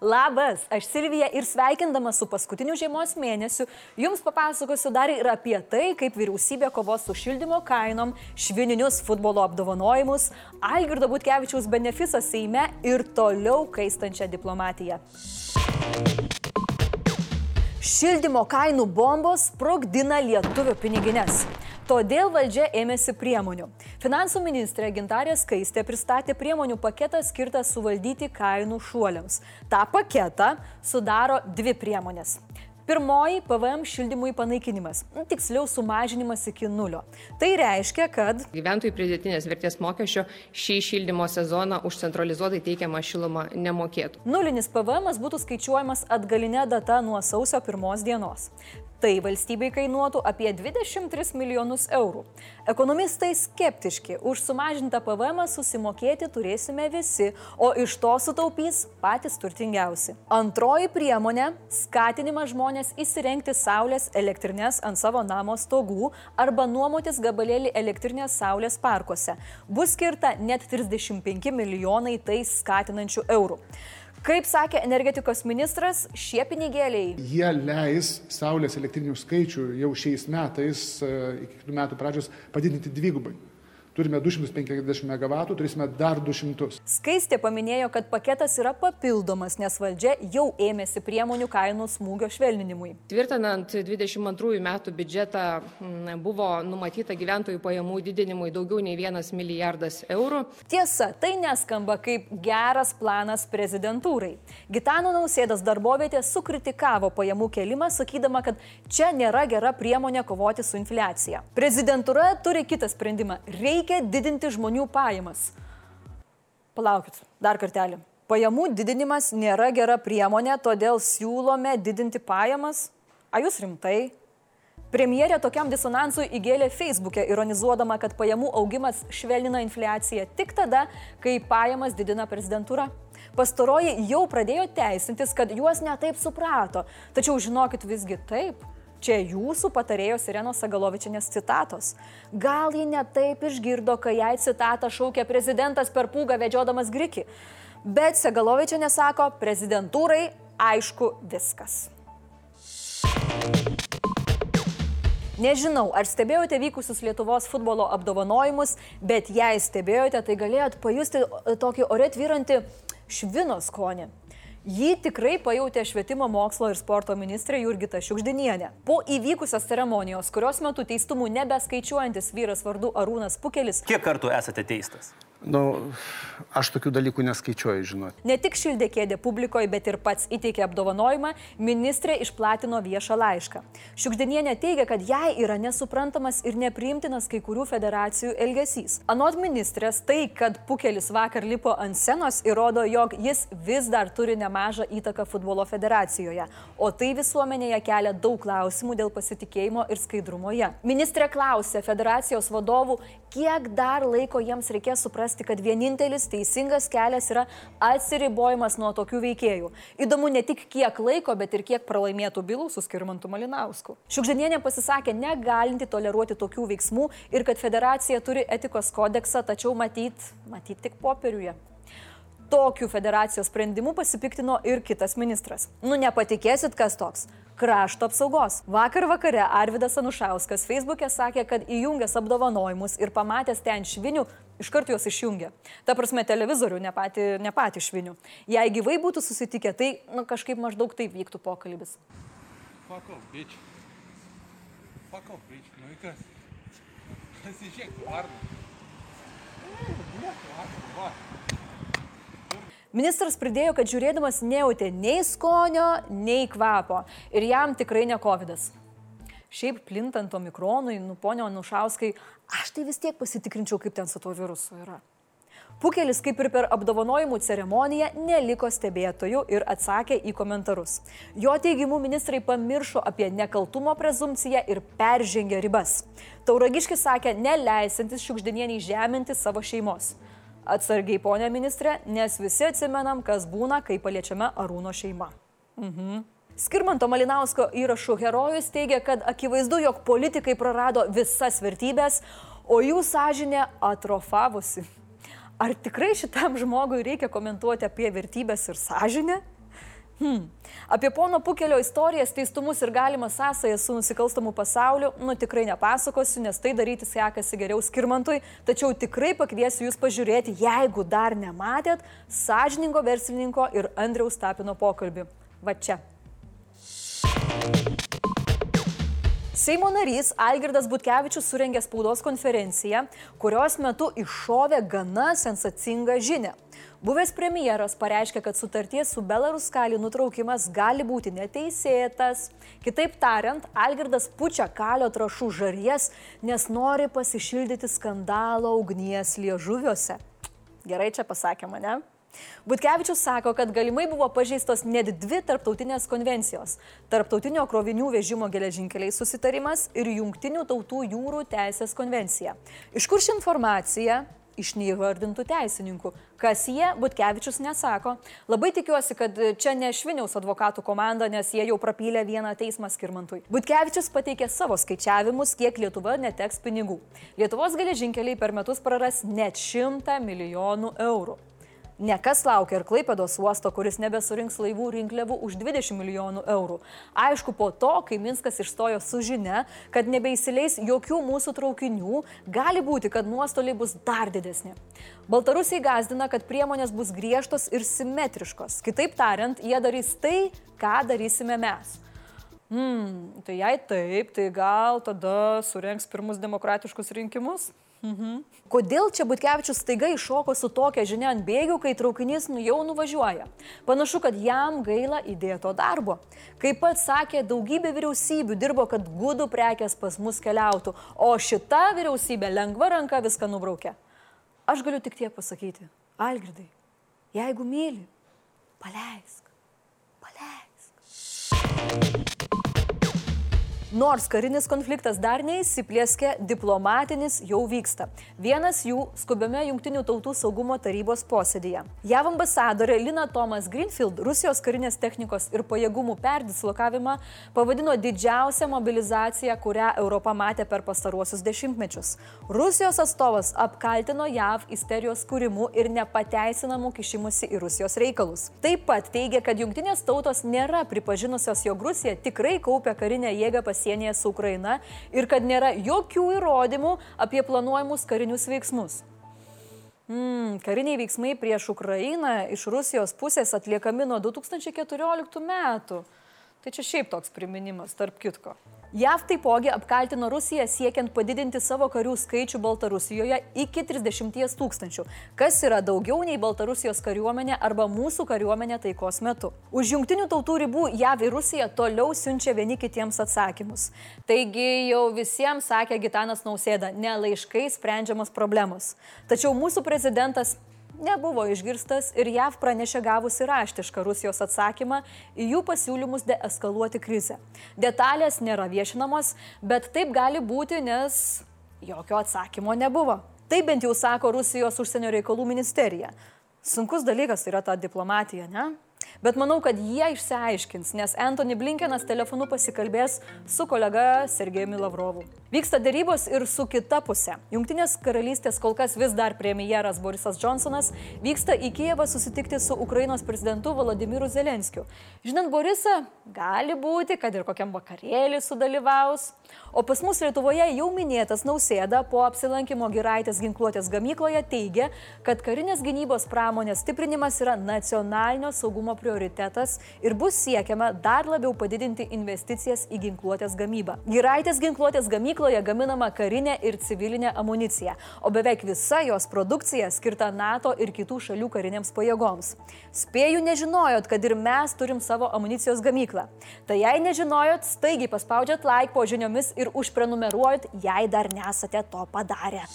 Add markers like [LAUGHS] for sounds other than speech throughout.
Labas, aš Silvija ir sveikindama su paskutiniu žiemos mėnesiu jums papasakosiu dar ir apie tai, kaip vyriausybė kovos su šildymo kainom, švininius futbolo apdovanojimus, Algirdo Butkevičiaus benefisą Seime ir toliau kaistančią diplomatiją. Šildymo kainų bombos sprogdina lietuvių piniginės. Todėl valdžia ėmėsi priemonių. Finansų ministrė Gintarė Skaistė pristatė priemonių paketą skirtą suvaldyti kainų šuoliams. Ta paketą sudaro dvi priemonės. Pirmoji - PVM šildymui panaikinimas, tiksliau sumažinimas iki nulio. Tai reiškia, kad gyventojų pridėtinės vertės mokesčio šį šildymo sezoną už centralizuotai teikiamą šilumą nemokėtų. Nulinis PVM būtų skaičiuojamas atgalinė data nuo sausio pirmos dienos. Tai valstybei kainuotų apie 23 milijonus eurų. Ekonomistai skeptiški, už sumažintą PVM susimokėti turėsime visi, o iš to sutaupys patys turtingiausi. Antroji priemonė - skatinimas žmonės įsirengti saulės elektrinės ant savo namo stogų arba nuomotis gabalėlį elektrinės saulės parkuose. Bus skirta net 35 milijonai tai skatinančių eurų. Kaip sakė energetikos ministras, šie pinigėliai. Jie leis Saulės elektrinių skaičių jau šiais metais, e, iki kitų metų pradžios, padidinti dvigubai turime 250 MW, turėsime dar 200. Skaistė paminėjo, kad paketas yra papildomas, nes valdžia jau ėmėsi priemonių kainų smūgio švelninimui. Tvirtinant 22 metų biudžetą buvo numatyta gyventojų pajamų didinimui daugiau nei 1 milijardas eurų. Tiesa, tai neskamba kaip geras planas prezidentūrai. Gitano nausėdas darbovietė sukritikavo pajamų kelimą, sakydama, kad čia nėra gera priemonė kovoti su infliacija. Prezidentūra turi kitą sprendimą. Reikia reikia didinti žmonių pajamas. Palaukit, dar kartelį. Pajamų didinimas nėra gera priemonė, todėl siūlome didinti pajamas. A jūs rimtai? Premjerė tokiam disonansui įgėlė Facebook'e, ironizuodama, kad pajamų augimas švelnina infliaciją tik tada, kai pajamas didina prezidentūra. Pastaroji jau pradėjo teisintis, kad juos netaip suprato. Tačiau žinokit visgi taip, Čia jūsų patarėjos Irenos Sagalovičianės citatos. Gal ji netaip išgirdo, kai jai citatą šaukė prezidentas per pūgą vedžiodamas Griki. Bet Sagalovičianė sako, prezidentūrai aišku viskas. Nežinau, ar stebėjote vykusius Lietuvos futbolo apdovanojimus, bet jei stebėjote, tai galėjot pajusti tokį ore tvyrantį švino skonį. Jį tikrai pajutė švietimo mokslo ir sporto ministrė Jurgita Šiukždinienė. Po įvykusios ceremonijos, kurios metu teistumų nebeskaičiuojantis vyras vardu Arūnas Pukelis. Kiek kartų esate teistas? Nu, aš tokių dalykų neskaičiuoju, žinot. Ne tik šildė kėdė publikoje, bet ir pats įteikė apdovanojimą, ministrė išplatino viešą laišką. Šiukdenienė teigia, kad jai yra nesuprantamas ir nepriimtinas kai kurių federacijų elgesys. Anot ministrės, tai, kad Pukelis vakar lipo ant scenos, įrodo, jog jis vis dar turi nemažą įtaką futbolo federacijoje, o tai visuomenėje kelia daug klausimų dėl pasitikėjimo ir skaidrumoje. Ministrė klausė federacijos vadovų, kiek dar laiko jiems reikės suprasti, kad vienintelis teisingas kelias yra atsiribojimas nuo tokių veikėjų. Įdomu ne tik kiek laiko, bet ir kiek pralaimėtų bylų su Skirmantu Malinausku. Šiukždanienė pasisakė negalinti toleruoti tokių veiksmų ir kad federacija turi etikos kodeksą, tačiau matyt, matyt tik popieriuje. Tokiu federacijos sprendimu pasipiktino ir kitas ministras. Nu nepatikėsit, kas toks krašto apsaugos. Vakar vakare Arvidas Anušauskas Facebook'e sakė, kad įjungęs apdovanojimus ir pamatęs ten švinių, iškart juos išjungė. Ta prasme, televizorių, ne pati, ne pati švinių. Jei gyvai būtų susitikę, tai nu, kažkaip maždaug taip vyktų pokalbis. Bitch. Fuck off, bitch. Nu, kas? Pasižiūrėk, varna. Varna, varna. Ministras pridėjo, kad žiūrėdamas nejautė nei skonio, nei kvapo ir jam tikrai ne COVID. -as. Šiaip plintant omikronui, nu ponio Nušauskai, aš tai vis tiek pasitikrinčiau, kaip ten su tuo virusu yra. Pukelis, kaip ir per apdovanojimų ceremoniją, neliko stebėtojų ir atsakė į komentarus. Jo teigimu ministrai pamiršo apie nekaltumo prezumciją ir peržengė ribas. Tauragiškis sakė, neleisantis šiukšdinieniai žeminti savo šeimos. Atsargiai, ponė ministrė, nes visi atsimenam, kas būna, kai paliečiame Arūno šeima. Mhm. Skirmanto Malinausko įrašų herojus teigia, kad akivaizdu, jog politikai prarado visas vertybės, o jų sąžinė atrofavusi. Ar tikrai šitam žmogui reikia komentuoti apie vertybės ir sąžinę? Hmm. Apie pono Pukelio istorijas, teistumus ir galimą sąsąją su nusikalstamu pasauliu, nu tikrai nepasakosiu, nes tai daryti sekasi geriau skirmantui, tačiau tikrai pakviesiu jūs pažiūrėti, jeigu dar nematėt, sąžiningo verslininko ir Andriaus Tapino pokalbį. Va čia. Seimo narys Algirdas Butkevičius surengė spaudos konferenciją, kurios metu iššovė gana sensacingą žinę. Buvęs premjeras pareiškė, kad sutarties su Belaruskali nutraukimas gali būti neteisėtas. Kitaip tariant, Algirdas pučia kalio trašų žaries, nes nori pasišildyti skandalo ugnies liežuviuose. Gerai čia pasakė mane. Butkevičius sako, kad galimai buvo pažeistos net dvi tarptautinės konvencijos - Tarptautinio krovinių vežimo geležinkeliai susitarimas ir Junktinių tautų jūrų teisės konvencija. Iš kur ši informacija? Iš neįvardintų teisininkų. Kas jie, Butkevičius nesako. Labai tikiuosi, kad čia ne Šviniaus advokatų komanda, nes jie jau prapylė vieną teismą skirmantui. Butkevičius pateikė savo skaičiavimus, kiek Lietuva neteks pinigų. Lietuvos geležinkeliai per metus praras net 100 milijonų eurų. Nekas laukia ir Klaipėdos uosto, kuris nebesurinks laivų rinkliavų už 20 milijonų eurų. Aišku, po to, kai Minskas išstojo su žinia, kad nebeįsileis jokių mūsų traukinių, gali būti, kad nuostoliai bus dar didesni. Baltarusiai gazdina, kad priemonės bus griežtos ir simetriškos. Kitaip tariant, jie darys tai, ką darysime mes. Hmm, tai jei taip, tai gal tada surenks pirmus demokratiškus rinkimus? Mhm. Kodėl čia Butkevičius staiga iššoko su tokia žinia ant bėgių, kai traukinys nu jau nuvažiuoja? Panašu, kad jam gaila įdėto darbo. Kaip pats sakė, daugybė vyriausybių dirbo, kad gudų prekės pas mus keliautų, o šita vyriausybė lengva ranka viską nubraukė. Aš galiu tik tiek pasakyti. Algirdai, jeigu myli, paleisk. Paleisk. Nors karinis konfliktas dar neįsiplėskė, diplomatinis jau vyksta. Vienas jų skubiame Junktinių tautų saugumo tarybos posėdėje. JAV ambasadorė Lina Thomas Greenfield Rusijos karinės technikos ir pajėgumų perdislokavimą pavadino didžiausią mobilizaciją, kurią Europa matė per pastaruosius dešimtmečius. Rusijos atstovas apkaltino JAV isterijos kūrimu ir nepateisinamu kišimusi į Rusijos reikalus. Taip pat teigia, kad Junktinės tautos nėra pripažinusios, jog Rusija tikrai kaupia karinę jėgą pas pasienyje su Ukraina ir kad nėra jokių įrodymų apie planuojamus karinius veiksmus. Mm, kariniai veiksmai prieš Ukrainą iš Rusijos pusės atliekami nuo 2014 metų. Tai čia šiaip toks priminimas, tarp kitko. JAV taipogi apkaltino Rusiją siekiant padidinti savo karių skaičių Baltarusijoje iki 30 tūkstančių, kas yra daugiau nei Baltarusijos kariuomenė arba mūsų kariuomenė taikos metu. Už jungtinių tautų ribų JAV ir Rusija toliau siunčia vieni kitiems atsakymus. Taigi jau visiems sakė Gitanas Nausėda, ne laiškai sprendžiamos problemos. Tačiau mūsų prezidentas nebuvo išgirstas ir JAV pranešė gavusi raštišką Rusijos atsakymą į jų pasiūlymus deeskaluoti krizę. Detalės nėra viešinamos, bet taip gali būti, nes jokio atsakymo nebuvo. Tai bent jau sako Rusijos užsienio reikalų ministerija. Sunkus dalykas yra ta diplomatija, ne? Bet manau, kad jie išsiaiškins, nes Anthony Blinkenas telefonu pasikalbės su kolega Sergejumi Lavrovu. Vyksta dėrybos ir su kita pusė. Junktinės karalystės kol kas vis dar premjeras Borisas Johnsonas vyksta į Kievą susitikti su Ukrainos prezidentu Volodimiru Zelenskiu. Žinant Borisą, gali būti, kad ir kokiam vakarėlį sudalyvaus. O pas mus Lietuvoje jau minėtas nausėda po apsilankimo Giraitės ginkluotės gamykloje teigia, kad karinės gynybos pramonės stiprinimas yra nacionalinio saugumo prioritetas ir bus siekiama dar labiau padidinti investicijas į ginkluotės gamybą. Giraitės ginkluotės gamykloje gaminama karinė ir civilinė amunicija, o beveik visa jos produkcija skirta NATO ir kitų šalių karinėms pajėgoms. Spėju nežinojot, kad ir mes turim savo amunicijos gamyklą. Tai jei nežinojot, staigiai paspaudžiat like po žiniomis ir užprenumeruojat, jei dar nesate to padarę.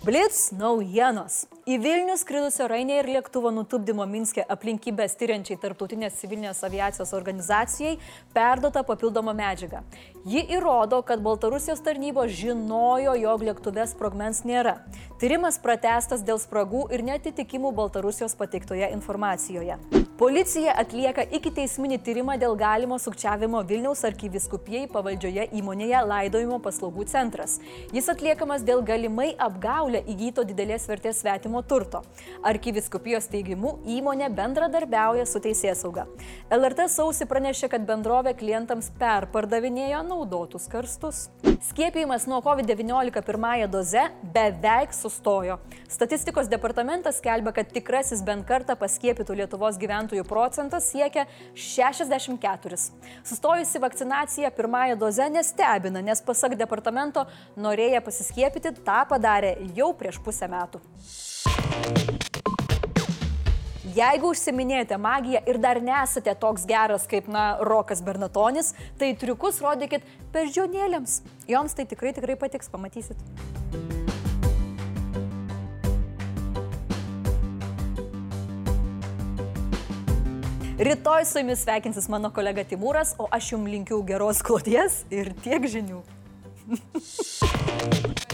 Blitz naujienos. Į Vilnių skridusio Rainė ir lėktuvo nutupdymo Minske aplinkybės tyriančiai Tarptautinės civilinės aviacijos organizacijai perdota papildoma medžiaga. Ji įrodo, kad Baltarusijos tarnybos žinojo, jog lėktuve sprogmens nėra. Tyrimas pratestas dėl spragų ir netitikimų Baltarusijos pateiktoje informacijoje. Policija atlieka iki teisminį tyrimą dėl galimo sukčiavimo Vilniaus arkiviskupijai pavaldžioje įmonėje laidojimo paslaugų centras. Jis atliekamas dėl galimai apgaulę įgyto didelės vertės svetimo nekilnojamo turto. Arkiviskupijos teigimu įmonė bendradarbiauja su teisėsauga. LRT sausį pranešė, kad bendrovė klientams perpardavinėjo naudotus karstus. Skiepijimas nuo COVID-19 pirmąją dozę beveik sustojo. Statistikos departamentas skelbia, kad tikrasis bent kartą paskiepytų Lietuvos gyventojų procentas siekia 64. Sustojusi vakcinacija pirmąją dozę nestebina, nes pasak departamento norėję pasiskiepyti tą padarė jau prieš pusę metų. Jeigu užsiminėjate magiją ir dar nesate toks geras kaip, na, Rokas Bernatonis, tai triukus rodykit beždžionėlėms. Joms tai tikrai tikrai patiks, pamatysit. Rytoj su jumis sveikinsis mano kolega Timūras, o aš jums linkiu geros kloties ir tiek žinių. [LAUGHS]